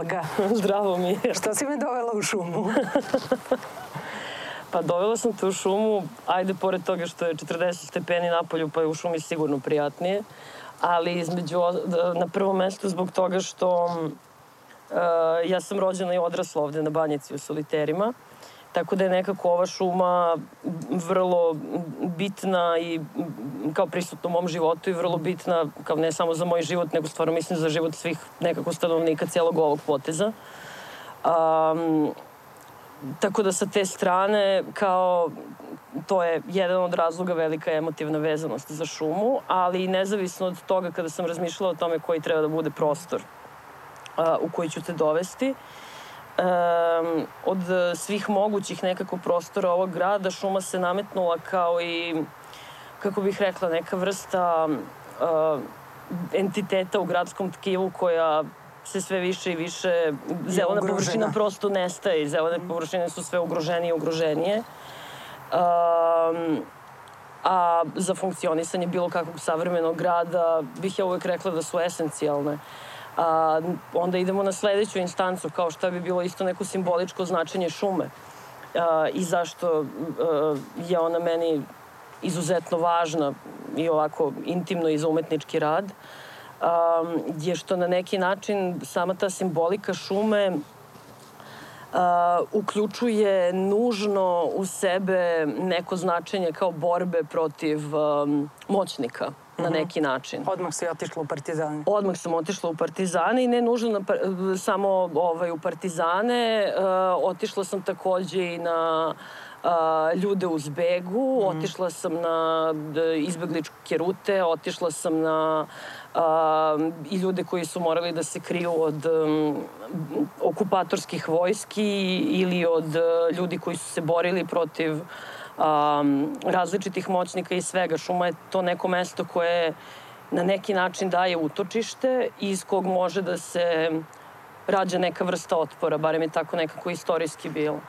Olga. Zdravo mi je. Šta si me dovela u šumu? pa dovela sam te u šumu, ajde pored toga što je 40 stepeni napolju, pa je u šumi sigurno prijatnije, ali između, na prvom mestu zbog toga što uh, ja sam rođena i odrasla ovde na Banjici u Soliterima. Tako da je nekako ova šuma vrlo bitna i kao prisutna u mom životu i vrlo bitna kao ne samo za moj život, nego stvarno mislim za život svih nekako stanovnika cijelog ovog poteza. Um, tako da sa te strane kao to je jedan od razloga velika emotivna vezanost za šumu, ali nezavisno od toga kada sam razmišljala o tome koji treba da bude prostor uh, u koji ću te dovesti, uh, um, od svih mogućih nekako prostora ovog grada šuma se nametnula kao i, kako bih rekla, neka vrsta uh, entiteta u gradskom tkivu koja se sve više i više zelena površina prosto nestaje i zelene mm. površine su sve ugroženije i ugroženije. Um, a za funkcionisanje bilo kakvog savremenog grada bih ja uvek rekla da su esencijalne. Uh, a, onda idemo na sledeću instancu, kao šta bi bilo isto neko simboličko značenje šume. A, i zašto a, je ona meni izuzetno važna i ovako intimno i za umetnički rad, a, je što na neki način sama ta simbolika šume Uh, uključuje nužno u sebe neko značenje kao borbe protiv um, moćnika na mhm. neki način. Odmah si otišla u Partizane. Odmah sam otišla u Partizane i ne nužno na, samo ovaj, u Partizane. Uh, otišla sam takođe i na uh, ljude u zbegu, mm. otišla sam na izbegličke rute, otišla sam na uh, i ljude koji su morali da se kriju od um, okupatorskih vojski ili od uh, ljudi koji su se borili protiv uh, um, različitih moćnika i svega. Šuma je to neko mesto koje na neki način daje utočište iz kog može da se rađa neka vrsta otpora, barem je tako nekako istorijski bilo.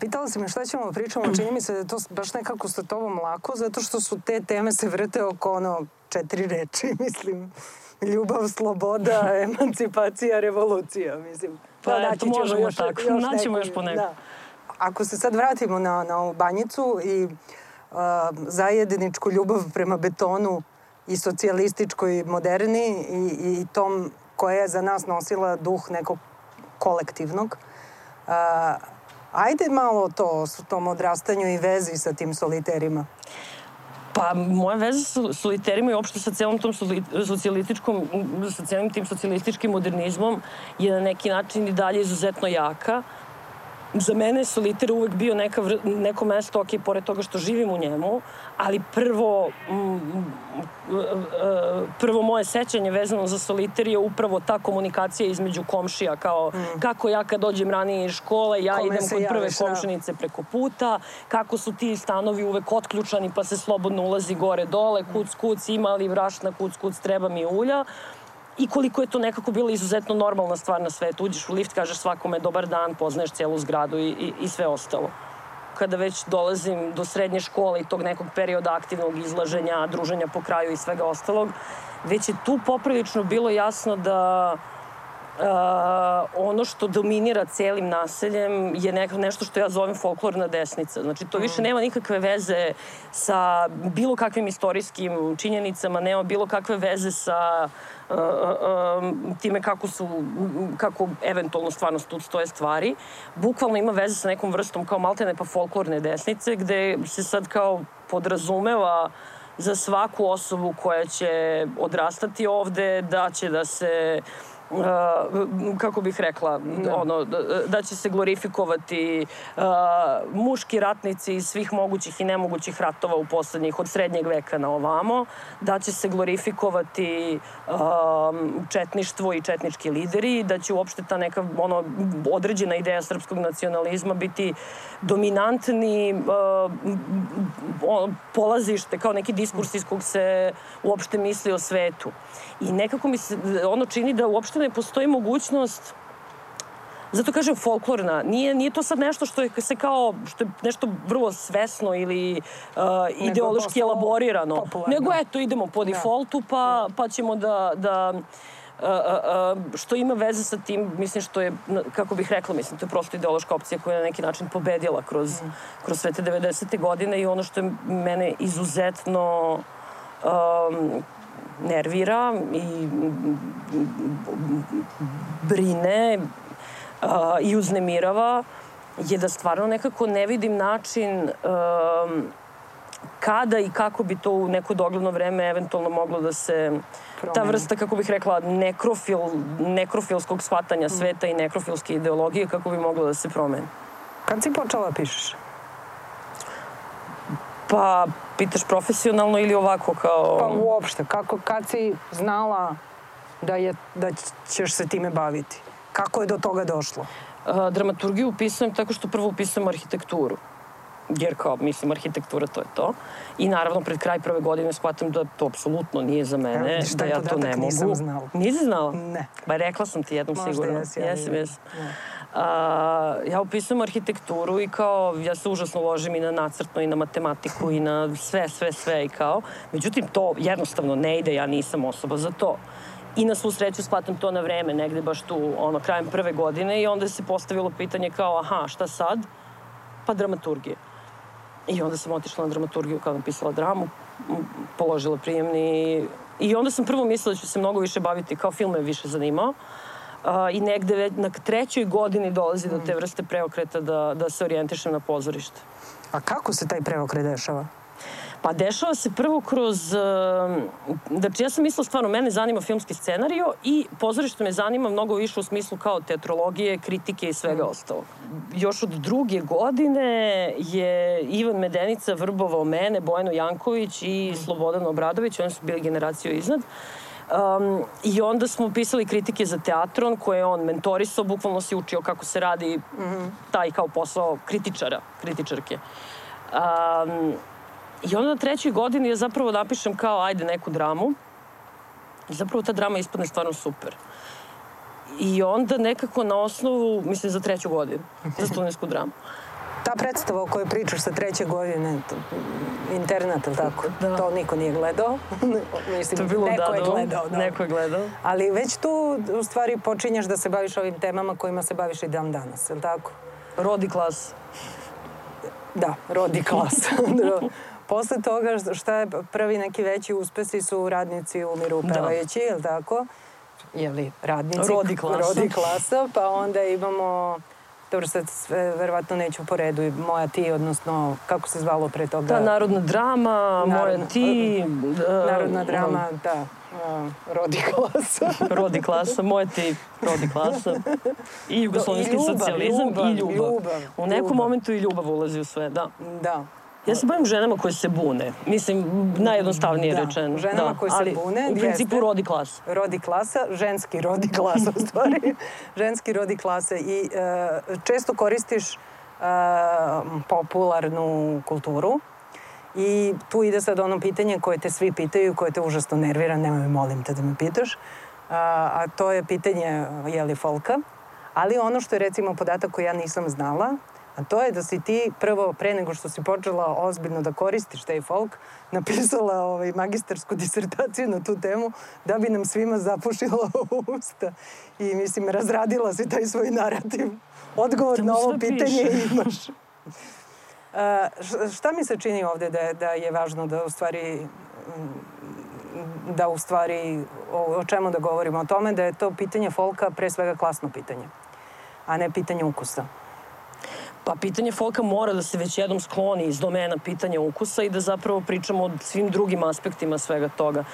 Pitala si me šta ćemo da pričamo, čini mi se da je to baš nekako sa tobom lako, zato što su te teme se vrte oko ono četiri reči, mislim. Ljubav, sloboda, emancipacija, revolucija, mislim. Pa, pa eto, možemo još, tako. Još Naćemo još po neku. Da ako se sad vratimo na, na ovu banjicu i uh, zajedničku ljubav prema betonu i socijalističkoj moderni i, i tom koja je za nas nosila duh nekog kolektivnog. Uh, ajde malo to o tom odrastanju i vezi sa tim soliterima. Pa, moja veza sa soliterima i uopšte sa celom tom socijalističkom, sa celim tim socijalističkim modernizmom je na neki način i dalje izuzetno jaka. Uh, za mene je soliter uvek bio neka, neko mesto, ok, pored toga što živim u njemu, ali prvo, prvo moje sećanje vezano za soliter je upravo ta komunikacija između komšija, kao mm. kako ja kad dođem ranije iz škole, ja Kome idem kod prve javiš, da. komšinice preko puta, kako su ti stanovi uvek otključani pa se slobodno ulazi gore dole, kuc kuc, ima li vrašna, kuc kuc, treba mi ulja i koliko je to nekako bila izuzetno normalna stvar na svetu. Uđeš u lift, kažeš svakome dobar dan, poznaješ celu zgradu i, i, i sve ostalo. Kada već dolazim do srednje škole i tog nekog perioda aktivnog izlaženja, druženja po kraju i svega ostalog, već je tu poprilično bilo jasno da Uh, ono što dominira celim naseljem je neka, nešto što ja zovem folklorna desnica. Znači, to više mm. nema nikakve veze sa bilo kakvim istorijskim činjenicama, nema bilo kakve veze sa uh, uh, time kako su, kako eventualno stvarno tu stoje stvari. Bukvalno ima veze sa nekom vrstom kao maltene pa folklorne desnice, gde se sad kao podrazumeva za svaku osobu koja će odrastati ovde, da će da se kako bih rekla, da. ono, da, će se glorifikovati uh, muški ratnici iz svih mogućih i nemogućih ratova u poslednjih, od srednjeg veka na ovamo, da će se glorifikovati uh, četništvo i četnički lideri, da će uopšte ta neka ono, određena ideja srpskog nacionalizma biti dominantni uh, polazište, kao neki diskurs iz kog se uopšte misli o svetu. I nekako mi se ono čini da uopšte ne postoji mogućnost Zato kažem folklorna. Nije, nije to sad nešto što je se kao, što je nešto vrlo svesno ili uh, ideološki elaborirano. Popularno. Nego eto, idemo po da. defaultu pa, pa ćemo da, da što ima veze sa tim, mislim što je, kako bih rekla, mislim, to je prosto ideološka opcija koja je na neki način pobedila kroz, mm. kroz sve te 90. godine i ono što je mene izuzetno um, nervira i brine uh, i uznemirava je da stvarno nekako ne vidim način um, kada i kako bi to u neko dogledno vreme eventualno moglo da se Promeni. ta vrsta, kako bih rekla, nekrofil, nekrofilskog shvatanja mm. sveta i nekrofilske ideologije, kako bi moglo da se promeni. Kad si počela da pišeš? Pa, pitaš profesionalno ili ovako kao... Pa uopšte, kako, kad si znala da, je, da ćeš se time baviti? Kako je do toga došlo? Uh, dramaturgiju upisujem tako što prvo upisujem arhitekturu jer kao, mislim, arhitektura to je to. I naravno, pred kraj prve godine shvatam da to apsolutno nije za mene, ja, da ja to ne mogu. Nisam znala. Nisi znala? Ne. Ba, rekla sam ti jednom Možda sigurno. Možda jes, ja. Jesam, A, ja upisujem arhitekturu i kao, ja se užasno ložim i na nacrtno i na matematiku i na sve, sve, sve i kao. Međutim, to jednostavno ne ide, ja nisam osoba za to. I na svu sreću shvatam to na vreme, negde baš tu, ono, krajem prve godine i onda se postavilo pitanje kao, aha, šta sad? Pa dramaturgije. I onda sam otišla na dramaturgiju kao napisala dramu, položila prijemni i onda sam prvo mislila da ću se mnogo više baviti, kao film me više zanimao. Uh, I negde već na trećoj godini dolazi do te vrste preokreta da, da se orijentišem na pozorište. A kako se taj preokret dešava? Pa dešava se prvo kroz... Znači, ja sam mislila stvarno, mene zanima filmski scenario i pozorište me zanima mnogo više u smislu kao teatrologije, kritike i svega mm. ostalog. Još od druge godine je Ivan Medenica vrbovao mene, Bojanu Janković i. Slobodan Obradović, oni su bili generaciju iznad. Um, I onda smo pisali kritike za teatron koje je on mentorisao, bukvalno si učio kako se radi mm -hmm. taj kao posao kritičara, kritičarke. Um, I onda na trećoj godini ja zapravo napišem kao ajde neku dramu. I zapravo ta drama ispadne stvarno super. I onda nekako na osnovu, mislim za treću godinu, za studijensku dramu. Ta predstava o kojoj pričaš sa treće godine, internat, ili tako? Da. To niko nije gledao. mislim, to je bilo neko da, je gledao. Da. Neko je gledao. Ali već tu, u stvari, počinješ da se baviš ovim temama kojima se baviš i dan danas, ili tako? Rodi klas. Da, rodi klas. Posle toga šta je prvi neki veći uspesi su radnici umiru da. pevajući, da. je li tako? Jeli, radnici. Rodi klasa. Rodi klasa, pa onda imamo dobro, sad sve, verovatno neću po redu, moja ti, odnosno, kako se zvalo pre toga? Da, narodna drama, narodna, moja ti. Narodna drama, uh, da. Uh, rodi klasa. rodi klasa, moje ti, rodi klasa. I jugoslovenski socijalizam ljubav, i ljubav. ljubav. U nekom ljubav. momentu i ljubav ulazi u sve, da. Da. Ja se bavim ženama koje se bune. Mislim, najjednostavnije da, rečeno. ženama da, koje se bune. u principu jeste, rodi klasa. Rodi klasa, ženski rodi klasa u stvari. ženski rodi klasa. I uh, često koristiš uh, popularnu kulturu. I tu ide sad ono pitanje koje te svi pitaju, koje te užasno nervira, nemoj me molim te da me pitaš, uh, a to je pitanje, je li folka. Ali ono što je recimo podatak koji ja nisam znala, A to je da si ti prvo, pre nego što si počela ozbiljno da koristiš taj folk, napisala ovaj, magistarsku disertaciju na tu temu da bi nam svima zapušila usta. I mislim, razradila si taj svoj narativ. Odgovor na ovo pitanje piše. imaš. A, šta mi se čini ovde da je, da je važno da u stvari da u stvari o, o čemu da govorimo? O tome da je to pitanje folka pre svega klasno pitanje, a ne pitanje ukusa. Pa pitanje folka mora da se već jednom skloni iz domena pitanja ukusa i da zapravo pričamo o svim drugim aspektima svega toga.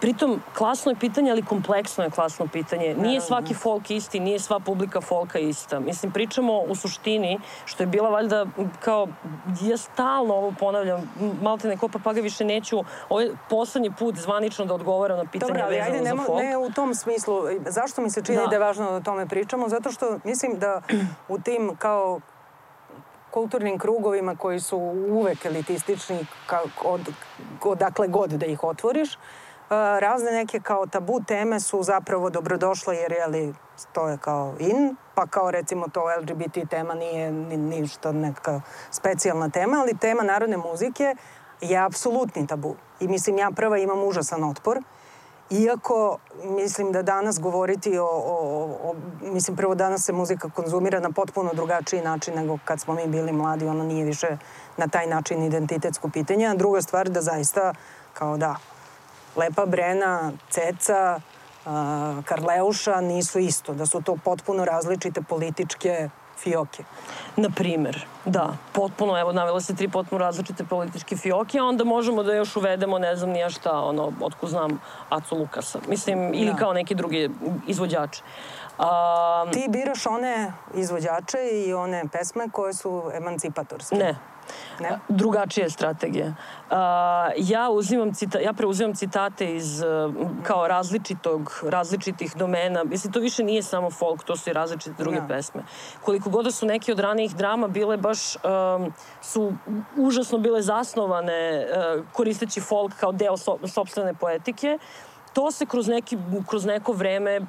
Pritom, klasno je pitanje, ali kompleksno je klasno pitanje. Nije svaki folk isti, nije sva publika folka ista. Mislim, pričamo u suštini, što je bila valjda kao, ja stalno ovo ponavljam, malo te neko papaga više neću, ovo je poslednji put zvanično da odgovaram na pitanje Dobre, vezano ajde, za folk. Ne u tom smislu. Zašto mi se čini da. da je važno da o tome pričamo? Zato što mislim da u tim kao kulturnim krugovima koji su uvek elitistični od, odakle god da ih otvoriš, razne neke kao tabu teme su zapravo dobrodošle jer je li to je kao in, pa kao recimo to LGBT tema nije ni, ništa neka specijalna tema, ali tema narodne muzike je apsolutni tabu. I mislim ja prva imam užasan otpor Iako mislim da danas govoriti o, o, o, mislim prvo danas se muzika konzumira na potpuno drugačiji način nego kad smo mi bili mladi, ono nije više na taj način identitetsko pitanje. A druga stvar da zaista kao da Lepa Brena, Ceca, Karleuša nisu isto, da su to potpuno različite političke fioke. Na primer, da, potpuno, evo, navela se tri potpuno različite političke fioke, a onda možemo da još uvedemo, ne znam nija šta, ono, otko znam, Acu Lukasa. Mislim, ili da. kao neki drugi izvođači. Um, Ti biraš one izvođače i one pesme koje su emancipatorske. Ne, Ne? drugačije strategije. Uh, ja, uzimam cita, ja preuzimam citate iz uh, kao različitog, različitih domena. Mislim, to više nije samo folk, to su i različite druge ne. pesme. Koliko god da su neke od ranijih drama bile baš, um, su užasno bile zasnovane uh, koristeći folk kao deo so, sobstvene poetike, to se kroz, neki, kroz neko vreme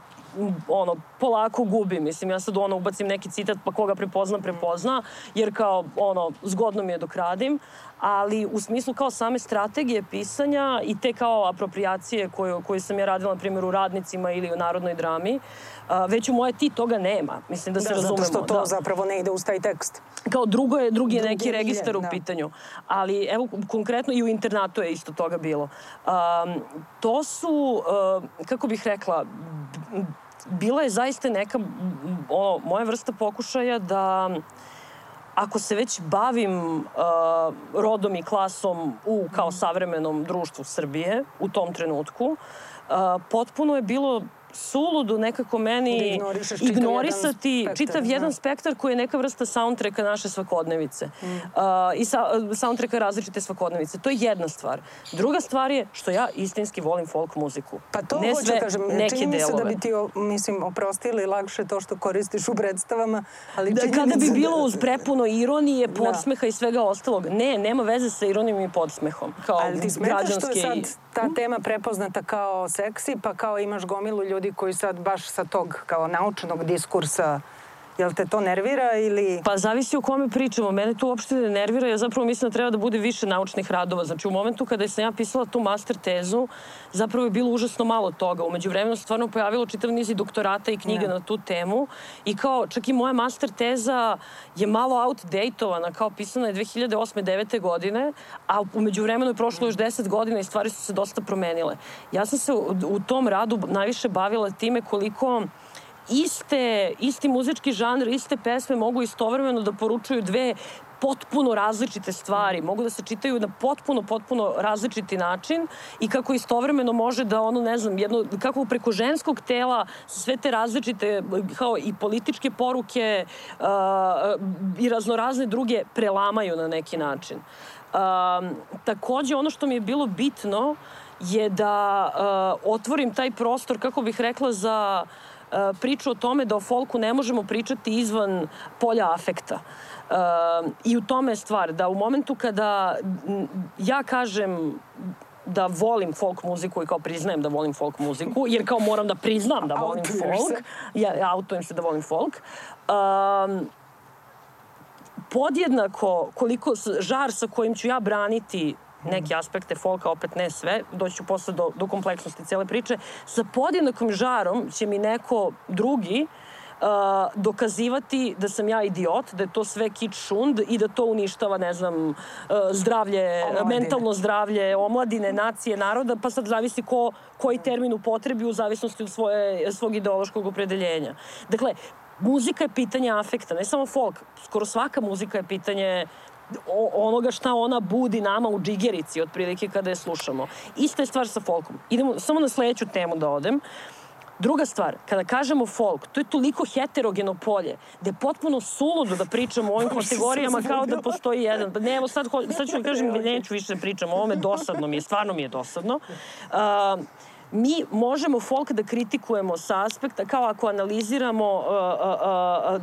ono, polako gubi. Mislim, ja sad ono ubacim neki citat pa koga prepozna, prepozna, jer kao ono, zgodno mi je dok radim, ali u smislu kao same strategije pisanja i te kao apropriacije koje, koje sam ja radila, na primjer, u radnicima ili u narodnoj drami, a, već u moje ti toga nema. Mislim da se da, razumemo. Zato što to da. zapravo ne ide uz taj tekst. Kao drugo je, drugi je drugi neki registar je, u da. pitanju. Ali evo, konkretno i u internatu je isto toga bilo. Um, to su, uh, kako bih rekla, bila je zaista neka ono, moja vrsta pokušaja da ako se već bavim uh, rodom i klasom u kao savremenom društvu Srbije u tom trenutku, uh, potpuno je bilo suludu nekako meni da ignorisati jedan čitav spektar, jedan spektar koji je neka vrsta soundtracka naše svakodnevice. Mm. Uh, I sa, soundtracka različite svakodnevice. To je jedna stvar. Druga stvar je što ja istinski volim folk muziku. Pa to ne hoću sve, kažem. Neke čini mi se da bi ti, mislim, oprostili lakše to što koristiš u predstavama, ali da, Kada bi da- bilo uz prepuno ironije, da. podsmeha da. i svega ostalog. Ne, nema veze sa ironijom i podsmehom. Kao ali ti smeta što je sad ta tema prepoznata kao seksi, pa kao imaš gomilu ljudi koji sad baš sa tog kao naučnog diskursa Jel te to nervira ili... Pa zavisi o kome pričamo. Mene to uopšte ne nervira. Ja zapravo mislim da treba da bude više naučnih radova. Znači u momentu kada sam ja pisala tu master tezu, zapravo je bilo užasno malo toga. Umeđu vremenu se stvarno pojavilo čitav niz i doktorata i knjiga ne. na tu temu. I kao, čak i moja master teza je malo outdateovana, kao pisana je 2008. 9. godine, a umeđu vremenu je prošlo još 10 godina i stvari su se dosta promenile. Ja sam se u, u tom radu najviše bavila time koliko iste, isti muzički žanr, iste pesme mogu istovremeno da poručuju dve potpuno različite stvari, mogu da se čitaju na potpuno, potpuno različiti način i kako istovremeno može da ono, ne znam, jedno, kako preko ženskog tela sve te različite, kao i političke poruke uh, i raznorazne druge prelamaju na neki način. Uh, takođe, ono što mi je bilo bitno je da uh, otvorim taj prostor, kako bih rekla, za uh, priču o tome da o folku ne možemo pričati izvan polja afekta. Uh, I u tome je stvar, da u momentu kada ja kažem da volim folk muziku i kao priznajem da volim folk muziku, jer kao moram da priznam da volim folk. Ja, autojem se da volim folk. Um, podjednako koliko žar sa kojim ću ja braniti neke aspekte folka, opet ne sve, doći ću posle do, do kompleksnosti cele priče, sa podjednakom žarom će mi neko drugi Uh, dokazivati da sam ja idiot, da je to sve kič šund i da to uništava, ne znam, uh, zdravlje, omladine. mentalno zdravlje, omladine, nacije, naroda, pa sad zavisi ko, koji termin upotrebi u zavisnosti od svoje, svog ideološkog opredeljenja. Dakle, muzika je pitanje afekta, ne samo folk, skoro svaka muzika je pitanje onoga šta ona budi nama u džigerici otprilike kada je slušamo. Ista je stvar sa folkom. Idemo samo na sledeću temu da odem. Druga stvar, kada kažemo folk, to je toliko heterogeno polje, da je potpuno suludo da pričamo o ovim kategorijama kao da postoji jedan. Pa ne, evo sad, sad ću kažem, neću više da pričam o ovome, dosadno mi je, stvarno mi je dosadno. Uh, mi možemo folk da kritikujemo sa aspekta, kao ako analiziramo, uh, uh,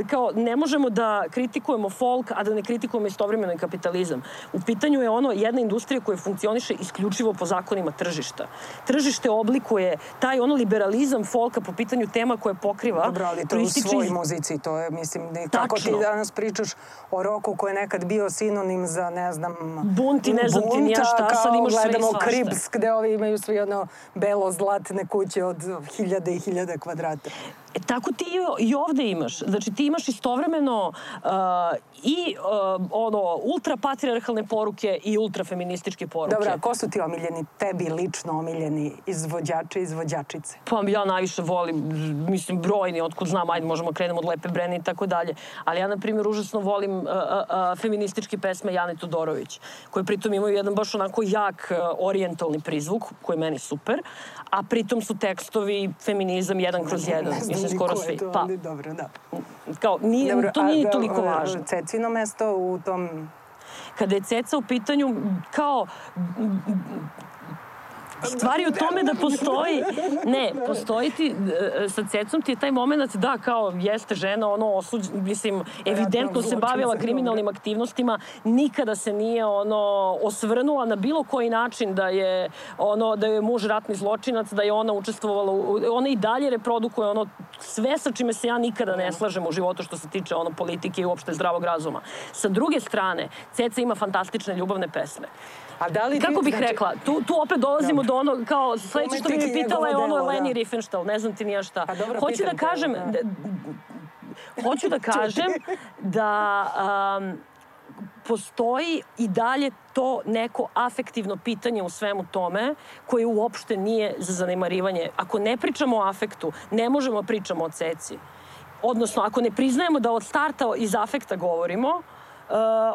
uh, kao ne možemo da kritikujemo folk, a da ne kritikujemo istovremeno i kapitalizam. U pitanju je ono jedna industrija koja funkcioniše isključivo po zakonima tržišta. Tržište oblikuje taj ono liberalizam folka po pitanju tema koje pokriva. Dobro, ali to u svoj muzici, to je, mislim, kako ti danas pričaš o roku koji je nekad bio sinonim za, ne znam, bunt i ne znam ti nija šta, sad imaš sve i svašta. gledamo Krips, gde ovi imaju svi ono belo-zlatne kuće od hiljade i hiljade kvadrata. E, tako ti i ovde imaš. Znači ti imaš istovremeno uh, i uh, ono, ultrapatriarhalne poruke i ultrafeminističke poruke. Dobro, a ko su ti omiljeni, tebi lično omiljeni izvođači i izvođačice? Pa ja najviše volim, mislim, brojni, otkud znam, ajde možemo krenemo od Lepe Brene i tako dalje. Ali ja, na primjer, užasno volim uh, uh, feminističke pesme Jane Todorović, koje pritom imaju jedan baš onako jak uh, orijentalni prizvuk, koji je meni super, a pritom su tekstovi feminizam jedan kroz jedan. Ne znam skoro svi. Pa, ali dobro, da. Kao, nije, dobro, to nije a, toliko da, važno. Cecino mesto u tom kada je Ceca u pitanju kao Stvari u tome da postoji, ne, postoji ti, e, sa cecom ti je taj moment da kao jeste žena, ono osuđ, mislim, evidentno se bavila kriminalnim aktivnostima, nikada se nije ono osvrnula na bilo koji način da je ono da je muž ratni zločinac, da je ona učestvovala, u, ona i dalje reprodukuje ono sve sa čime se ja nikada ne slažem u životu što se tiče ono politike i uopšte zdravog razuma. Sa druge strane, Ceca ima fantastične ljubavne pesme. A da li Kako bih znači, rekla, tu, tu opet dolazimo do ono, kao sledeće što bi me pitala je ono Leni da. Riefenstahl, ne znam ti nija šta. Pa dobro, Hoću da kažem, da. hoću da kažem da um, postoji i dalje to neko afektivno pitanje u svemu tome koje uopšte nije za zanemarivanje. Ako ne pričamo o afektu, ne možemo da pričamo o ceci. Odnosno, ako ne priznajemo da od starta iz afekta govorimo,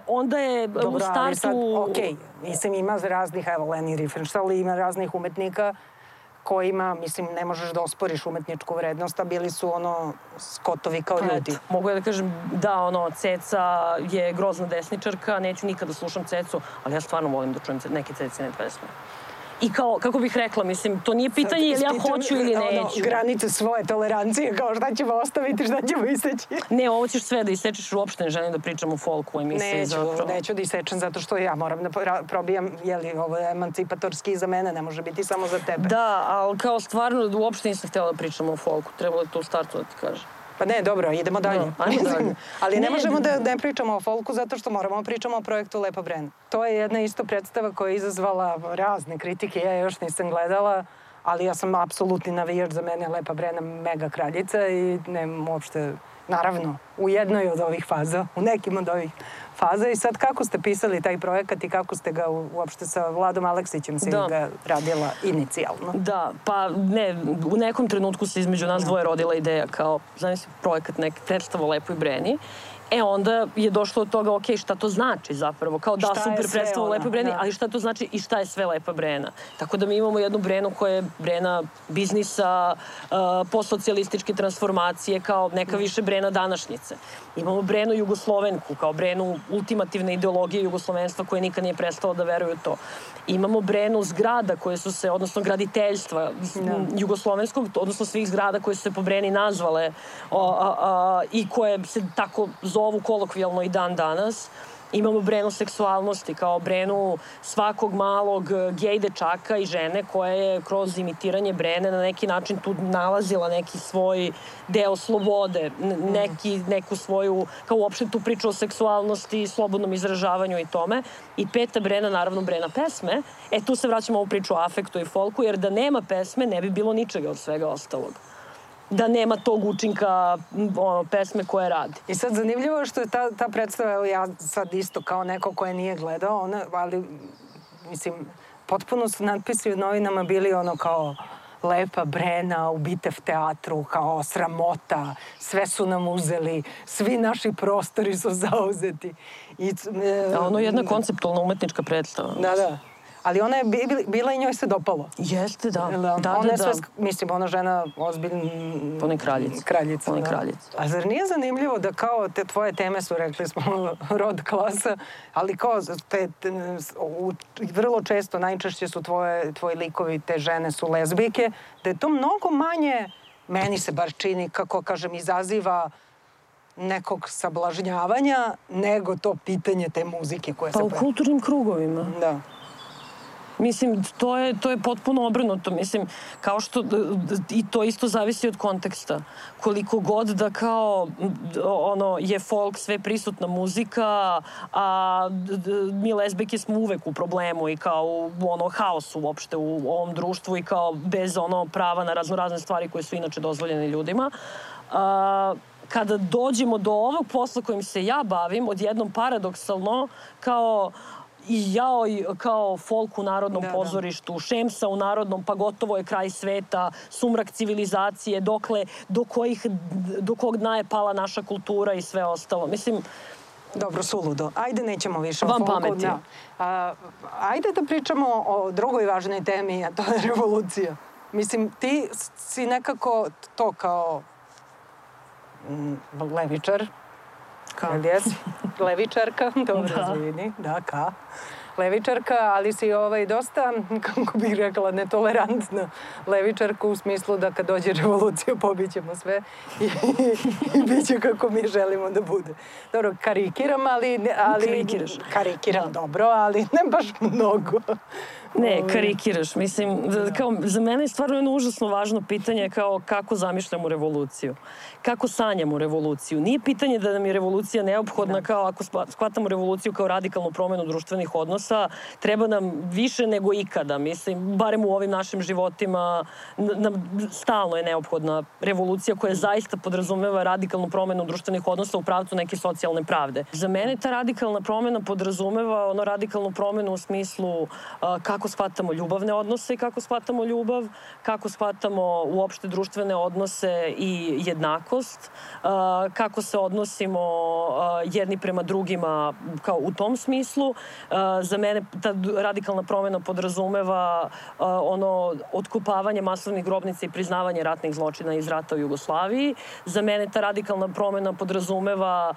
onda je Dobro, u startu... Ali sad, okay. mislim, ima raznih, evo, Leni Riefenstahl, ima raznih umetnika kojima, mislim, ne možeš da osporiš umetničku vrednost, a bili su ono skotovi kao pa ljudi. Eto, mogu ja da kažem, da, ono, Ceca je grozna desničarka, neću nikada da slušam Cecu, ali ja stvarno volim da čujem neke Cecine pesme i kao, kako bih rekla, mislim, to nije pitanje ili ja hoću ili neću. Ono, granice svoje tolerancije, kao šta ćemo ostaviti, šta ćemo iseći. Ne, ovo ćeš sve da isečeš uopšte, ne želim da pričam o folku u emisiji. Neću, zapravo. neću da isečem zato što ja moram da probijam, jeli, ovo je emancipatorski za mene, ne može biti samo za tebe. Da, ali kao stvarno uopšte nisam htjela da pričam o folku, trebalo je to u startu da ti kažem. Pa ne, dobro, idemo dalje. No, ajmo dalje. Ali ne, ne možemo da ne pričamo o folku zato što moramo da pričamo o projektu Lepa Brena. To je jedna isto predstava koja je izazvala razne kritike, ja još nisam gledala, ali ja sam apsolutni navijač za mene Lepa Brena mega kraljica i nemam uopšte, naravno, u jednoj od ovih faza, u nekim od ovih faza i sad kako ste pisali taj projekat i kako ste ga uopšte sa Vladom Aleksićem se da. ga radila inicijalno? Da, pa ne, u nekom trenutku se između nas dvoje rodila ideja kao, znam se, projekat nek predstava o Lepoj Breni E onda je došlo od toga, ok, šta to znači zapravo? Kao da, šta super predstava Lepa Brena, da. ali šta to znači i šta je sve Lepa Brena? Tako da mi imamo jednu Brenu koja je Brena biznisa, uh, postsocijalističke transformacije, kao neka više Brena današnjice. Imamo Brenu Jugoslovenku, kao Brenu ultimativne ideologije jugoslovenstva koje nikad nije prestalo da veruju to. Imamo Brenu zgrada koje su se, odnosno graditeljstva. Da. jugoslovenskog, odnosno svih zgrada koje su se po Breni nazvale o, a, a, i koje se tako zovu kolokvijalno i dan danas. Imamo brenu seksualnosti kao brenu svakog malog gej dečaka i žene koja je kroz imitiranje brene na neki način tu nalazila neki svoj deo slobode, neki, neku svoju, kao uopšte tu priču o seksualnosti, slobodnom izražavanju i tome. I peta brena, naravno brena pesme. E tu se vraćamo u priču o afektu i folku, jer da nema pesme ne bi bilo ničega od svega ostalog da nema tog učinka ono, pesme koje radi. I sad zanimljivo je što je ta, ta predstava, evo ja sad isto kao neko koje nije gledao, ona, ali mislim, potpuno su natpisi u novinama bili ono kao lepa Brena u Bitev teatru, kao sramota, sve su nam uzeli, svi naši prostori su zauzeti. I, e, A ono je jedna konceptualna umetnička predstava. Da, da ali ona je bila i njoj se dopalo. Jeste, da. da, da ona da, je sve, da. mislim, ona žena ozbiljna Ona je kraljica. Kraljica, ona je da. kraljica. A zar nije zanimljivo da kao te tvoje teme su, rekli smo, rod klasa, ali kao te, te u, vrlo često, najčešće su tvoje, tvoji likovi, te žene su lezbijke, da je to mnogo manje, meni se bar čini, kako kažem, izaziva nekog sablažnjavanja nego to pitanje te muzike koje pa se... Pa u kulturnim krugovima. Da. Mislim, to je, to je potpuno obrnuto. Mislim, kao što, i to isto zavisi od konteksta. Koliko god da kao, ono, je folk sve prisutna muzika, a mi lesbike smo uvek u problemu i kao u ono, haosu uopšte u ovom društvu i kao bez ono prava na razno razne stvari koje su inače dozvoljene ljudima. A, kada dođemo do ovog posla kojim se ja bavim, odjednom paradoksalno, kao i jao kao folk u Narodnom da, da. pozorištu, da. Šemsa u Narodnom, pa gotovo je kraj sveta, sumrak civilizacije, dokle, do, kojih, do kog dna je pala naša kultura i sve ostalo. Mislim, Dobro, suludo. Ajde, nećemo više Vam o folku. pameti. Da. A, ajde da pričamo o drugoj važnoj temi, a to je revolucija. Mislim, ti si nekako to kao mm, levičar, Ka. Jesi? Levičarka, dobro da. izvini, da, ka. Levičarka, ali si ovaj dosta, kako bih rekla, netolerantna levičarka u smislu da kad dođe revolucija pobićemo sve i, i, i bit će kako mi želimo da bude. Dobro, karikiram, ali... ali Karikiraš. Karikiram da. dobro, ali ne baš mnogo. Ne, karikiraš. Mislim, da. kao, za mene je stvarno jedno užasno važno pitanje kao kako zamišljamo revoluciju. Kako sanjamo revoluciju. Nije pitanje da nam je revolucija neophodna da. kao ako shvatamo revoluciju kao radikalnu promenu društvenih odnosa, treba nam više nego ikada. Mislim, barem u ovim našim životima nam stalno je neophodna revolucija koja zaista podrazumeva radikalnu promenu društvenih odnosa u pravcu neke socijalne pravde. Za mene ta radikalna promena podrazumeva ono radikalnu promenu u smislu uh, kako kako shvatamo ljubavne odnose i kako shvatamo ljubav, kako shvatamo uopšte društvene odnose i jednakost, kako se odnosimo jedni prema drugima kao u tom smislu. Za mene ta radikalna promena podrazumeva ono otkupavanje masovnih grobnica i priznavanje ratnih zločina iz rata u Jugoslaviji. Za mene ta radikalna promena podrazumeva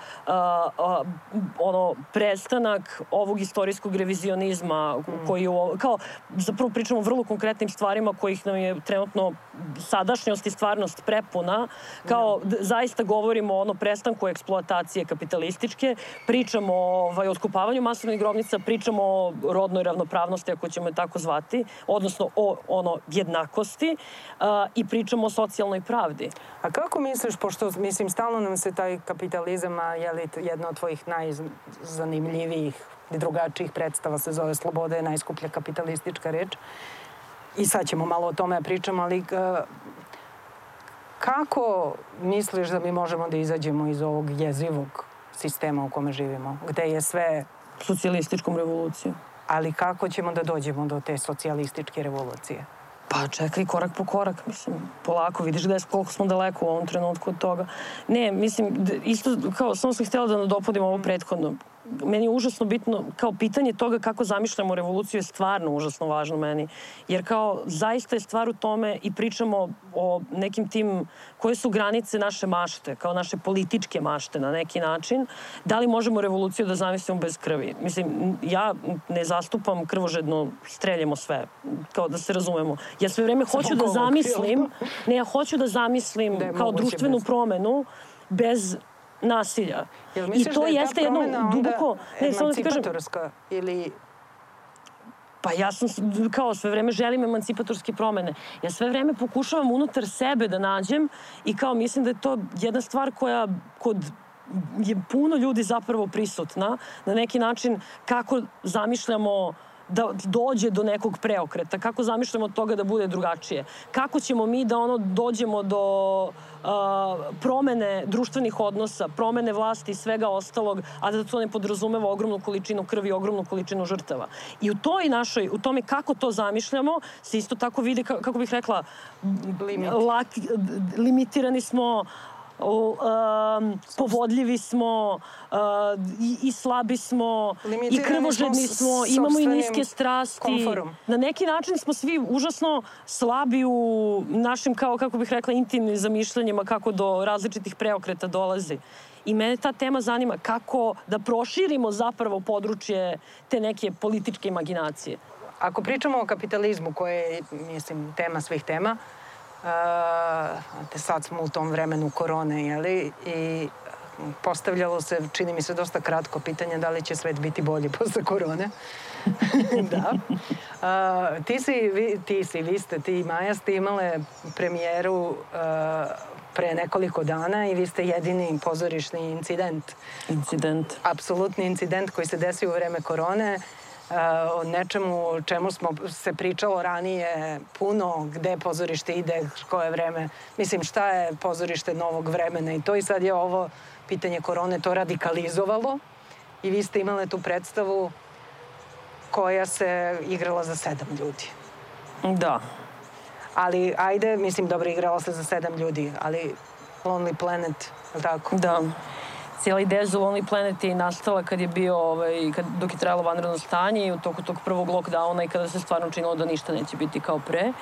ono prestanak ovog istorijskog revizionizma koji kao zapravo pričamo o vrlo konkretnim stvarima kojih nam je trenutno sadašnjost i stvarnost prepuna, kao zaista govorimo o ono prestanku eksploatacije kapitalističke, pričamo ovaj, o otkupavanju masovnih grobnica, pričamo o rodnoj ravnopravnosti, ako ćemo je tako zvati, odnosno o ono jednakosti uh, i pričamo o socijalnoj pravdi. A kako misliš, pošto mislim stalno nam se taj kapitalizam, a je li jedno od tvojih najzanimljivijih drugačijih predstava se zove Sloboda je najskuplja kapitalistička reč. I sad ćemo malo o tome da pričamo, ali kako misliš da mi možemo da izađemo iz ovog jezivog sistema u kome živimo, gde je sve... Socijalističkom revolucijom. Ali kako ćemo da dođemo do te socijalističke revolucije? Pa čekaj korak po korak, mislim, polako, vidiš gde, koliko smo daleko u ovom trenutku od toga. Ne, mislim, isto, kao, samo sam htjela da nadopodim ovo prethodno meni je užasno bitno, kao pitanje toga kako zamišljamo revoluciju je stvarno užasno važno meni. Jer kao zaista je stvar u tome i pričamo o nekim tim, koje su granice naše mašte, kao naše političke mašte na neki način. Da li možemo revoluciju da zamislimo bez krvi? Mislim, ja ne zastupam krvožedno streljemo sve, kao da se razumemo. Ja sve vreme hoću da zamislim, ne, ja hoću da zamislim kao društvenu promenu bez nasilja. Jel I to da je jeste jedno duboko... Ne, samo da kažem, ili Pa ja sam, kao sve vreme želim emancipatorske promene. Ja sve vreme pokušavam unutar sebe da nađem i kao mislim da je to jedna stvar koja kod je puno ljudi zapravo prisutna. Na neki način kako zamišljamo uh, da dođe do nekog preokreta, kako zamišljamo od toga da bude drugačije. Kako ćemo mi da ono dođemo do uh, promene društvenih odnosa, promene vlasti i svega ostalog, a da to ne podrazumeva ogromnu količinu krvi i ogromnu količinu žrtava. I u toj našoj, u tome kako to zamišljamo, se isto tako vidi, kako bih rekla, Limit. lak, limitirani smo um, povodljivi smo uh, i, i slabi smo i krvožedni smo, imamo i niske strasti. Komforom. Na neki način smo svi užasno slabi u našim, kao, kako bih rekla, intimnim zamišljanjima kako do različitih preokreta dolazi. I mene ta tema zanima kako da proširimo zapravo područje te neke političke imaginacije. Ako pričamo o kapitalizmu, koje je, mislim, tema svih tema, uh, te sad smo u tom vremenu korone, jeli, i postavljalo se, čini mi se, dosta kratko pitanje da li će svet biti bolji posle korone. da. A, ti, si, vi, ti si, vi ste, ti i Maja ste imale premijeru a, pre nekoliko dana i vi ste jedini pozorišni incident. Incident. Apsolutni incident koji se desio u vreme korone o nečemu čemu smo se pričalo ranije puno, gde pozorište ide, koje vreme. Mislim, šta je pozorište novog vremena i to i sad je ovo pitanje korone to radikalizovalo i vi ste imali tu predstavu koja se igrala za sedam ljudi. Da. Ali, ajde, mislim, dobro, igrala se za sedam ljudi, ali Lonely Planet, tako? Da cijela ideja za Lonely Planet je nastala kad je bio, ovaj, kad, dok je trajalo vanredno stanje i u toku tog prvog lockdowna i kada se stvarno činilo da ništa neće biti kao pre.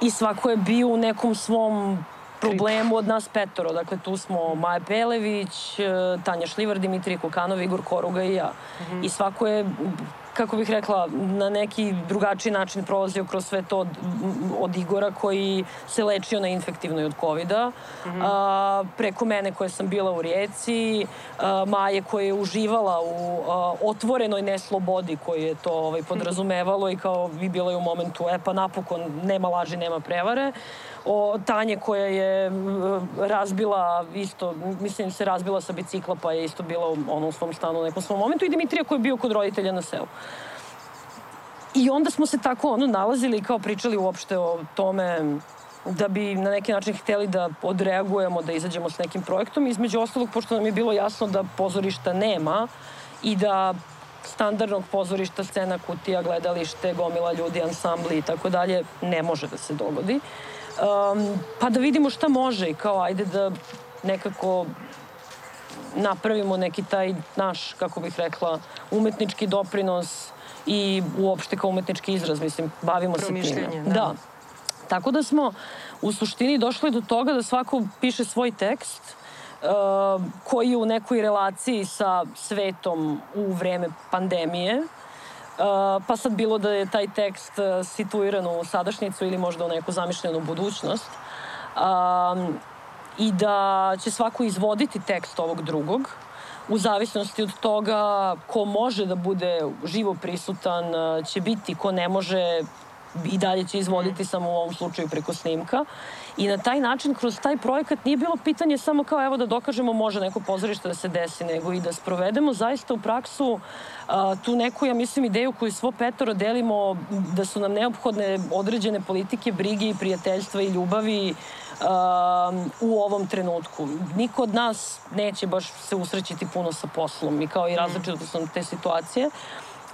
I svako je bio u nekom svom problemu od nas petoro. Dakle, tu smo Maja Pelević, eh, Tanja Šlivar, Dimitrij Kukanov, Igor Koruga i ja. Mm -hmm. I svako je kako bih rekla, na neki drugačiji način prolazio kroz sve to od, od Igora koji se lečio na infektivnoj od covid mm -hmm. a, preko mene koja sam bila u Rijeci, a, Maje koja je uživala u a, otvorenoj neslobodi koji je to ovaj, podrazumevalo i kao bi bila je u momentu, e pa napokon nema laži, nema prevare o Tanje koja je razbila isto, mislim se razbila sa bicikla pa je isto bila u svom stanu u nekom svom momentu i Dimitrija koja je bio kod roditelja na selu. I onda smo se tako ono nalazili i kao pričali uopšte o tome da bi na neki način hteli da odreagujemo, da izađemo s nekim projektom. Između ostalog, pošto nam je bilo jasno da pozorišta nema i da standardnog pozorišta, scena, kutija, gledalište, gomila ljudi, ansambli i tako dalje, ne može da se dogodi. Um, pa da vidimo šta može i kao ajde da nekako napravimo neki taj naš, kako bih rekla, umetnički doprinos i uopšte kao umetnički izraz, mislim, bavimo se time. Da. da. Tako da smo u suštini došli do toga da svako piše svoj tekst uh, koji je u nekoj relaciji sa svetom u vreme pandemije Uh, pa sad bilo da je taj tekst uh, situiran u sadašnjicu ili možda u neku zamišljenu budućnost. Um, I da će svako izvoditi tekst ovog drugog u zavisnosti od toga ko može da bude živo prisutan, uh, će biti, ko ne može i dalje će izvoditi samo u ovom slučaju preko snimka. I na taj način, kroz taj projekat nije bilo pitanje samo kao evo da dokažemo može neko pozorište da se desi, nego i da sprovedemo zaista u praksu a, tu neku, ja mislim, ideju koju svo petoro delimo, da su nam neophodne određene politike, brige i prijateljstva i ljubavi a, u ovom trenutku. Niko od nas neće baš se usrećiti puno sa poslom i kao i različito su te situacije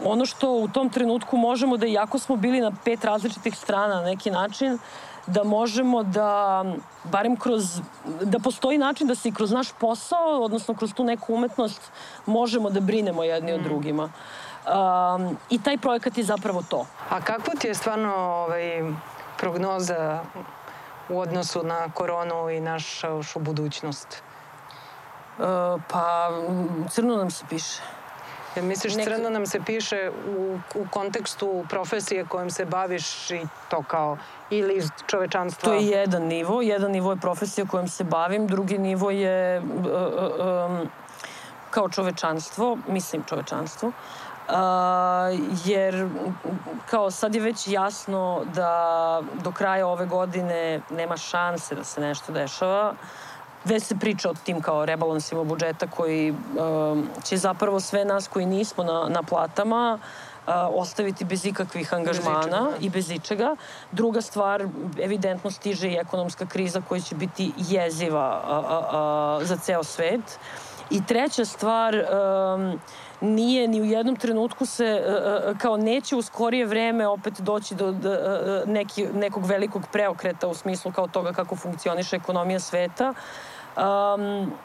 ono što u tom trenutku možemo da, iako smo bili na pet različitih strana na neki način, da možemo da, barem kroz, da postoji način da se i kroz naš posao, odnosno kroz tu neku umetnost, možemo da brinemo jedni mm. od drugima. Um, I taj projekat je zapravo to. A kako ti je stvarno ovaj, prognoza u odnosu na koronu i našu budućnost? Uh, pa, crno nam se piše. Ja misliš, Neki... crno nam se piše u, u kontekstu profesije kojom se baviš i to kao ili iz čovečanstva? To je jedan nivo. Jedan nivo je profesija kojom se bavim, drugi nivo je uh, um, kao čovečanstvo, mislim čovečanstvo. Uh, jer kao sad je već jasno da do kraja ove godine nema šanse da se nešto dešava. Uh, već se priča o tim kao rebalansima budžeta koji um, će zapravo sve nas koji nismo na, na platama uh, ostaviti bez ikakvih angažmana bez ičega, da. i bez ičega. Druga stvar, evidentno stiže i ekonomska kriza koja će biti jeziva a, a, a, za ceo svet. I treća stvar, um, nije ni u jednom trenutku se uh, kao neće u skorije vreme opet doći do, do neki, nekog velikog preokreta u smislu kao toga kako funkcioniše ekonomija sveta um,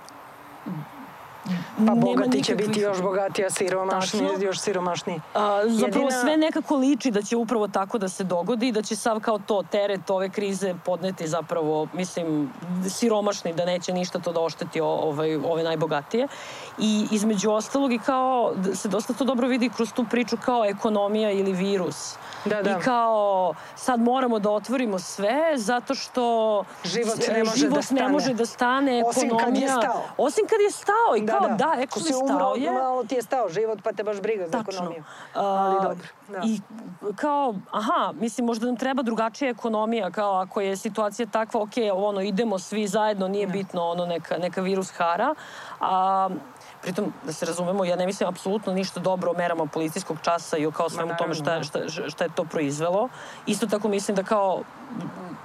Pa bogati će biti još bogatiji, a siromašni još siromašniji. A, zapravo Jedina... sve nekako liči da će upravo tako da se dogodi i da će sav kao to teret ove krize podneti zapravo, mislim, siromašni, da neće ništa to da ošteti ovaj, ove najbogatije. I između ostalog i kao, se dosta to dobro vidi kroz tu priču kao ekonomija ili virus. Da, da. I kao, sad moramo da otvorimo sve zato što život ne može, život da, stane. ne može da stane. Osim kad je stao. Osim kad je stao. I da, kao, da, da ekonomija si stao je. malo ti je stao život, pa te baš briga za Tačno. ekonomiju. Ali dobro. Da. I kao, aha, mislim, možda nam treba drugačija ekonomija, kao ako je situacija takva, ok, ono, idemo svi zajedno, nije da. bitno, ono, neka, neka virus hara. A, Pritom, da se razumemo, ja ne mislim apsolutno ništa dobro o merama policijskog časa i o kao svemu tome šta, šta, šta je to proizvelo. Isto tako mislim da kao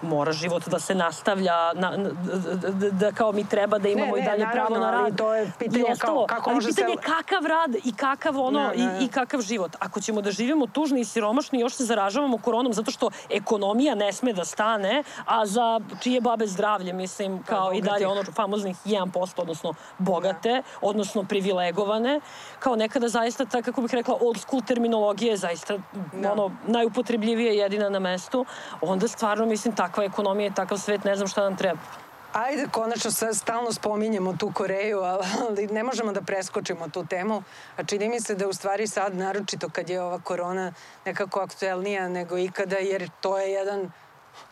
mora život da se nastavlja, na, da, da, da kao mi treba da imamo ne, ne, i dalje naravno, pravo na rad. To je pitanje I kao, kako ali može pitanje se... kakav rad i kakav ono ne, ne. I, i kakav život. Ako ćemo da živimo tužni i siromašni, još se zaražavamo koronom zato što ekonomija ne sme da stane, a za čije babe zdravlje, mislim, kao i dalje ono famoznih 1%, odnosno bogate, ne. odnosno privilegovane, kao nekada zaista, ta, kako bih rekla, old school terminologija je zaista ne. ono, najupotrebljivije jedina na mestu, onda stvarno, mislim, takva ekonomija i takav svet, ne znam šta nam treba. Ajde, konačno sad stalno spominjemo tu Koreju, ali ne možemo da preskočimo tu temu. A čini mi se da u stvari sad, naročito kad je ova korona nekako aktuelnija nego ikada, jer to je jedan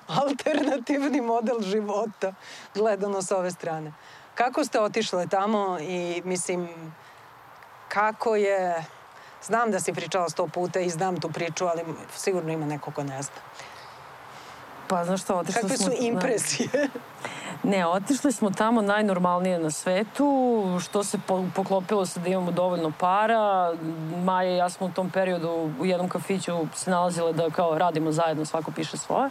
alternativni model života gledano s ove strane. Kako ste otišle tamo i mislim, kako je... Znam da si pričala sto puta i znam tu priču, ali sigurno ima neko ko ne zna. Pa, znaš šta, otišli Kakve smo... su impresije? Ne, otišli smo tamo najnormalnije na svetu, što se poklopilo se da imamo dovoljno para. Maja i ja smo u tom periodu u jednom kafiću se nalazile da kao radimo zajedno, svako piše svoje.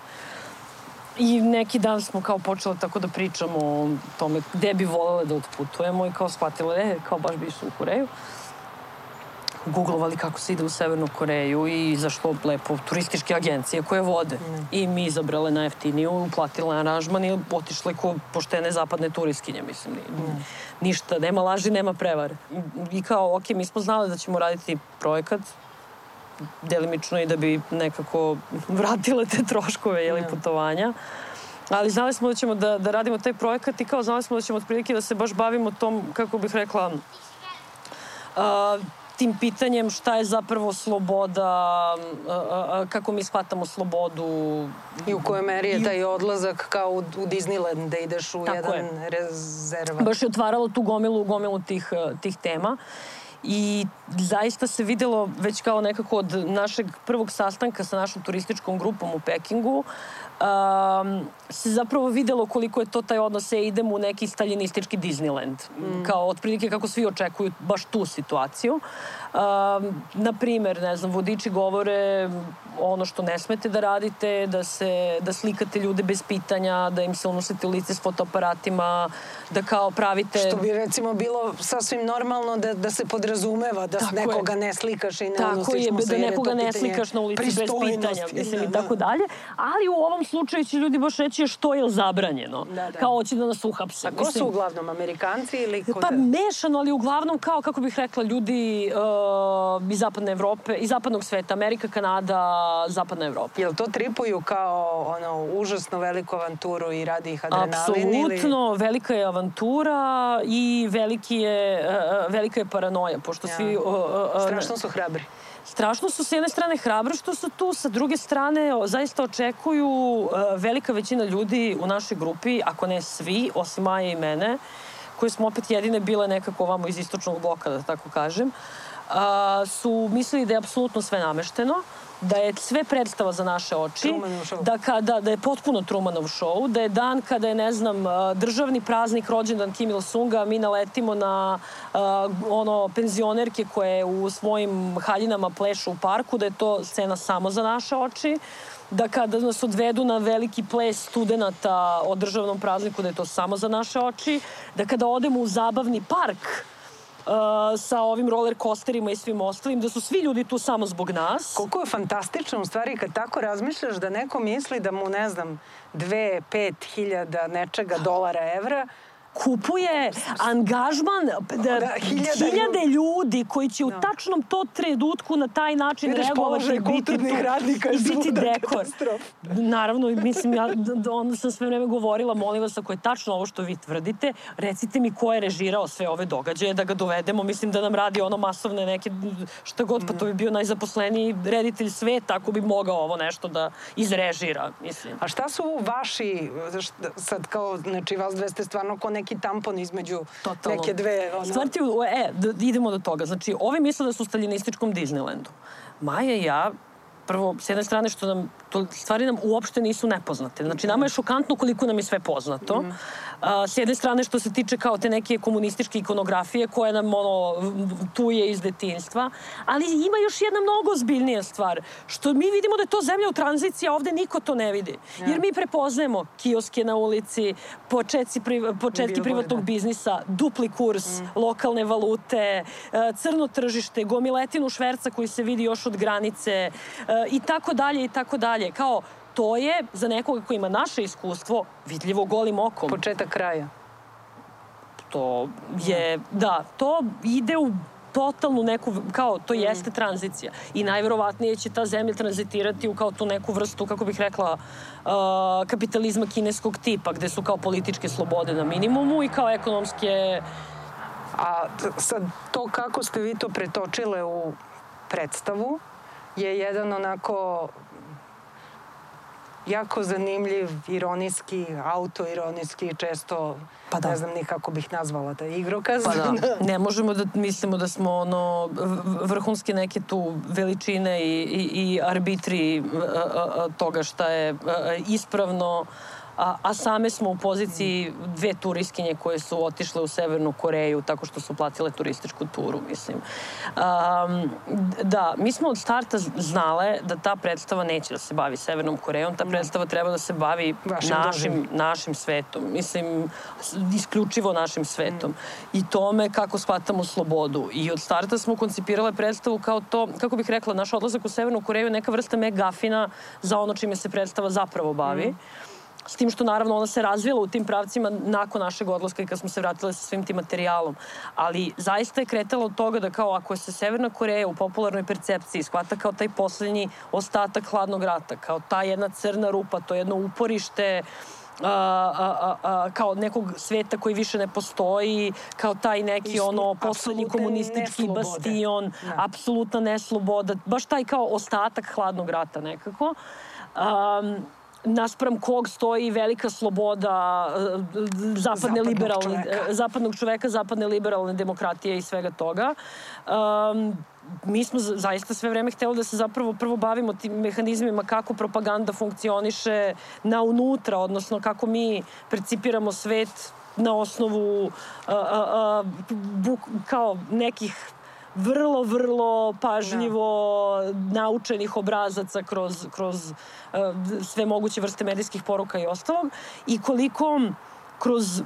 I neki dan smo kao počeli tako da pričamo o tome gde bi volele da otputujemo i kao shvatile, e, kao baš bi išli u Koreju googlovali kako se ide u Severnu Koreju i zašto lepo turističke agencije koje vode. Mm. I mi izabrale najjeftiniju, uplatile aranžman i otišle ko poštene zapadne turiskinje, mislim. Mm. Ništa, nema laži, nema prevare. I kao, ok, mi smo znali da ćemo raditi projekat, delimično i da bi nekako vratile te troškove, jeli, putovanja. Ali znali smo da ćemo da, da radimo taj projekat i kao znali smo da ćemo otprilike da se baš bavimo tom, kako bih rekla, uh, tim pitanjem šta je zapravo sloboda, kako mi shvatamo slobodu. I u kojoj meri je taj odlazak kao u, u Disneyland, da ideš u Tako jedan je. rezervat. Baš je otvaralo tu gomilu, gomilu tih, tih tema. I zaista se videlo već kao nekako od našeg prvog sastanka sa našom turističkom grupom u Pekingu um, se zapravo videlo koliko je to taj odnos, e, idemo u neki staljinistički Disneyland. Mm. Kao otprilike kako svi očekuju baš tu situaciju. Um, na primer, ne znam, vodiči govore ono što ne smete da radite, da, se, da slikate ljude bez pitanja, da im se unosite lice s fotoaparatima, da kao pravite... Što bi recimo bilo sasvim normalno da, da se podrazumeva da tako nekoga je. ne slikaš i ne tako unosiš je, mu da nekoga ne slikaš na ulici bez pitanja, mislim da, i tako dalje. Ali u ovom slučaju će ljudi baš reći što je zabranjeno. Da, da. Kao hoće da nas uhapse. A ko mislim, su uglavnom, Amerikanci ili ko Pa mešano, ali uglavnom kao, kako bih rekla, ljudi uh, iz zapadne Evrope, iz zapadnog sveta, Amerika, Kanada, zapadna Evropa. Jel to tripuju kao ono, užasno veliku avanturu i radi ih adrenalin? Apsolutno, ili... velika je avantura i veliki je, uh, velika je paranoja, pošto ja. svi... Uh, uh, Strašno su hrabri. Strašno su s jedne strane hrabro što su tu, sa druge strane zaista očekuju uh, velika većina ljudi u našoj grupi, ako ne svi, osim Maje i mene, koji smo opet jedine bile nekako ovamo iz istočnog bloka, da tako kažem, uh, su mislili da je apsolutno sve namešteno, da je sve predstava za naše oči, da, kada, da je potpuno Trumanov show, da je dan kada je, ne znam, državni praznik rođendan Kim Il-sunga, mi naletimo na uh, ono penzionerke koje u svojim haljinama plešu u parku, da je to scena samo za naše oči da kada nas odvedu na veliki ples studenta o državnom prazniku, da je to samo za naše oči, da kada odemo u zabavni park, sa ovim roller coasterima i svim ostalim, da su svi ljudi tu samo zbog nas. Koliko je fantastično u stvari kad tako razmišljaš da neko misli da mu, ne znam, dve, pet hiljada nečega dolara, evra, kupuje angažman da, da, hiljade, hiljade ljudi koji će u da. tačnom to trenutku na taj način Vidiš reagovati i biti tu i biti dekor. Naravno, mislim, ja onda sam sve vreme govorila, molim vas, ako je tačno ovo što vi tvrdite, recite mi ko je režirao sve ove događaje, da ga dovedemo, mislim da nam radi ono masovne neke, šta god, pa to bi bio najzaposleniji reditelj sveta ako bi mogao ovo nešto da izrežira, mislim. A šta su vaši, sad kao, znači vas dve ste stvarno ko neki tampon između Totalno. neke dve... Ono... Stvar ti, e, da, idemo do toga. Znači, ovi misle da su u staljinističkom Disneylandu. Maja i ja prvo, s jedne strane što nam, to stvari nam uopšte nisu nepoznate. Znači, nama je šokantno koliko nam je sve poznato. Mm. A, s jedne strane što se tiče kao te neke komunističke ikonografije koje nam ono, tu je iz detinjstva, ali ima još jedna mnogo zbiljnija stvar, što mi vidimo da je to zemlja u tranziciji, a ovde niko to ne vidi. Jer mi prepoznajemo kioske na ulici, početci, pri, početki privatnog da. biznisa, dupli kurs, mm. lokalne valute, e, crno tržište, gomiletinu šverca koji se vidi još od granice e, i tako dalje i tako dalje. Kao, to je za nekoga ko ima naše iskustvo vidljivo golim okom. Početak kraja. To je, da, to ide u totalnu neku, kao to mm. jeste tranzicija. I najverovatnije će ta zemlja tranzitirati u kao tu neku vrstu, kako bih rekla, uh, kapitalizma kineskog tipa, gde su kao političke slobode na minimumu i kao ekonomske... A sad, to kako ste vi to pretočile u predstavu je jedan onako jako zanimljiv, ironijski, autoironijski, često pa da. ne znam ni kako bih nazvala taj igrokaz. Pa da. ne možemo da mislimo da smo ono vrhunske neke tu veličine i, i, i arbitri toga šta je ispravno a, a same smo u poziciji dve turiskinje koje su otišle u Severnu Koreju tako što su platile turističku turu, mislim. Um, da, mi smo od starta znale da ta predstava neće da se bavi Severnom Korejom, ta predstava treba da se bavi Vašim našim, našim svetom, mislim, isključivo našim svetom mm. i tome kako shvatamo slobodu. I od starta smo koncipirale predstavu kao to, kako bih rekla, naš odlazak u Severnu Koreju je neka vrsta megafina za ono čime se predstava zapravo bavi. Mm S tim što naravno ona se razvila u tim pravcima nakon našeg odlaska i kad smo se vratile sa svim tim materijalom. Ali zaista je kretala od toga da kao ako se Severna Koreja u popularnoj percepciji shvata kao taj poslednji ostatak hladnog rata, kao ta jedna crna rupa, to jedno uporište a, a, a, kao nekog sveta koji više ne postoji, kao taj neki Islu, ono poslednji komunistički neslobode. bastion, da. apsolutna nesloboda, baš taj kao ostatak hladnog rata nekako. Um, naspram kog stoji velika sloboda eh, zapadne liberalne, čoveka. zapadnog čoveka, zapadne liberalne demokratije i svega toga. Um, mi smo zaista sve vreme hteli da se zapravo prvo bavimo tim mehanizmima kako propaganda funkcioniše na unutra, odnosno kako mi percipiramo svet na osnovu a, a, a, buk, kao nekih vrlo, vrlo pažljivo da. naučenih obrazaca kroz, kroz uh, sve moguće vrste medijskih poruka i ostalog i koliko kroz,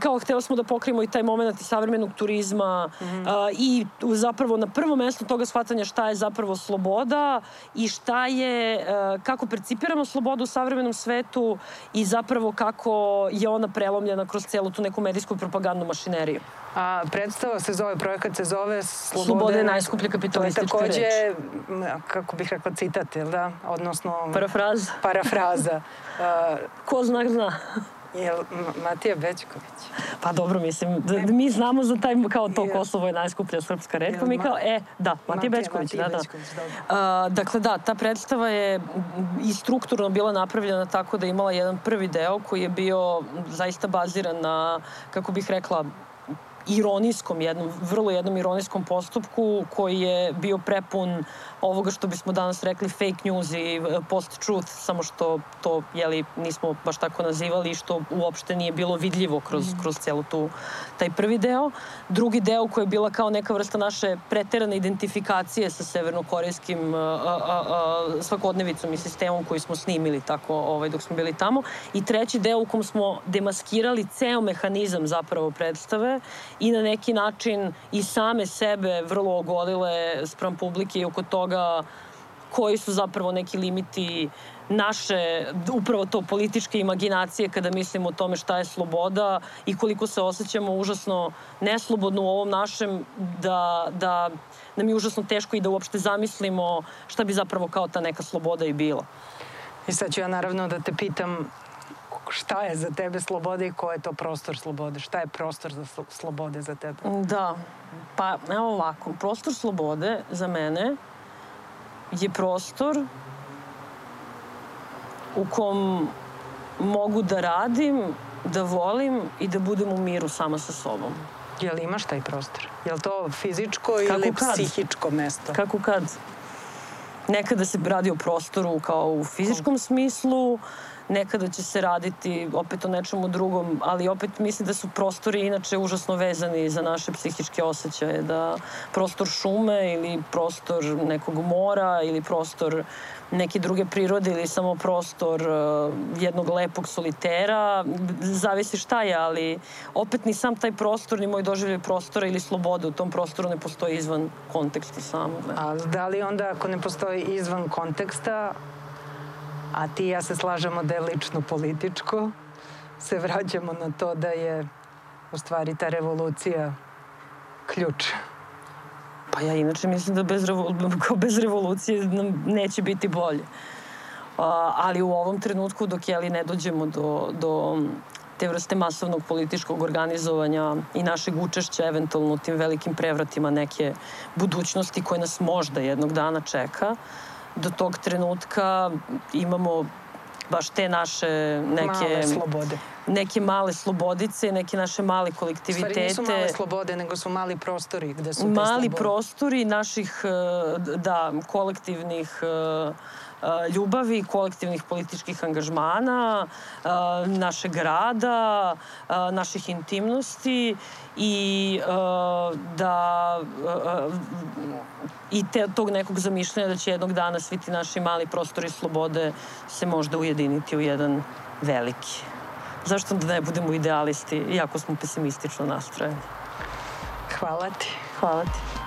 kao hteo smo da pokrijemo i taj moment i savremenog turizma mm -hmm. a, i zapravo na prvo mesto toga shvatanja šta je zapravo sloboda i šta je, a, kako percipiramo slobodu u savremenom svetu i zapravo kako je ona prelomljena kroz celu tu neku medijsku propagandnu mašineriju. A predstava se zove, projekat se zove Slobode, Slobode je najskuplja kapitalistička reč. To je takođe, kako bih rekla, citat, jel da? Odnosno... Parafraza. Parafraza. Uh, Ko zna, zna. Je Matija Bećković? Pa dobro, mislim, da, mi znamo za taj, kao to Kosovo je najskuplja srpska reč, pa mi kao, e, da, Matija, Matija Bećković, Matija da, da. Uh, dakle, da, ta predstava je i strukturno bila napravljena tako da je imala jedan prvi deo koji je bio zaista baziran na, kako bih rekla, ironijskom jednom, vrlo jednom ironijskom postupku koji je bio prepun ovoga što bismo danas rekli fake news i e, post-truth, samo što to jeli, nismo baš tako nazivali i što uopšte nije bilo vidljivo kroz, mm. kroz celu tu, taj prvi deo. Drugi deo koji je bila kao neka vrsta naše preterane identifikacije sa severnokorejskim a, a, a, svakodnevicom i sistemom koji smo snimili tako ovaj, dok smo bili tamo. I treći deo u kom smo demaskirali ceo mehanizam zapravo predstave i na neki način i same sebe vrlo ogolile sprem publike i oko toga koji su zapravo neki limiti naše, upravo to političke imaginacije kada mislimo o tome šta je sloboda i koliko se osjećamo užasno neslobodno u ovom našem da, da nam je užasno teško i da uopšte zamislimo šta bi zapravo kao ta neka sloboda i bila. I sad ću ja naravno da te pitam šta je za tebe sloboda i ko je to prostor slobode? Šta je prostor za slobode za tebe? Da, pa evo ovako, prostor slobode za mene je prostor u kom mogu da radim, da volim i da budem u miru sama sa sobom. Jel imaš taj prostor? Jel to fizičko Kako ili kad? psihičko mesto? Kako kad? Nekada se radi o prostoru kao u fizičkom smislu, nekada će se raditi opet o nečemu drugom, ali opet mislim da su prostori inače užasno vezani za naše psihičke osjećaje, da prostor šume ili prostor nekog mora ili prostor neke druge prirode ili samo prostor uh, jednog lepog solitera, zavisi šta je, ali opet ni sam taj prostor, ni moj doživljaj prostora ili slobode u tom prostoru ne postoji izvan konteksta samo. A da li onda ako ne postoji izvan konteksta, a ti i ja se slažemo da je lično političko, se vraćamo na to da je u stvari ta revolucija ključ. Pa ja inače mislim da bez, revo, kao bez revolucije nam neće biti bolje. A, ali u ovom trenutku dok jeli ne dođemo do, do te vrste masovnog političkog organizovanja i našeg učešća eventualno u tim velikim prevratima neke budućnosti koje nas možda jednog dana čeka, do tog trenutka imamo baš te naše neke... Male slobode. Neke male slobodice, neke naše male kolektivitete. Stvari nisu male slobode, nego su mali prostori gde su te mali slobode. prostori naših, eh, da, kolektivnih uh, ljubavi, kolektivnih političkih angažmana, našeg rada, naših intimnosti i da i te, tog nekog zamišljanja da će jednog dana svi ti naši mali prostori slobode se možda ujediniti u jedan veliki. Zašto da ne budemo idealisti, iako smo pesimistično nastrojeni? Hvala ti. Hvala ti.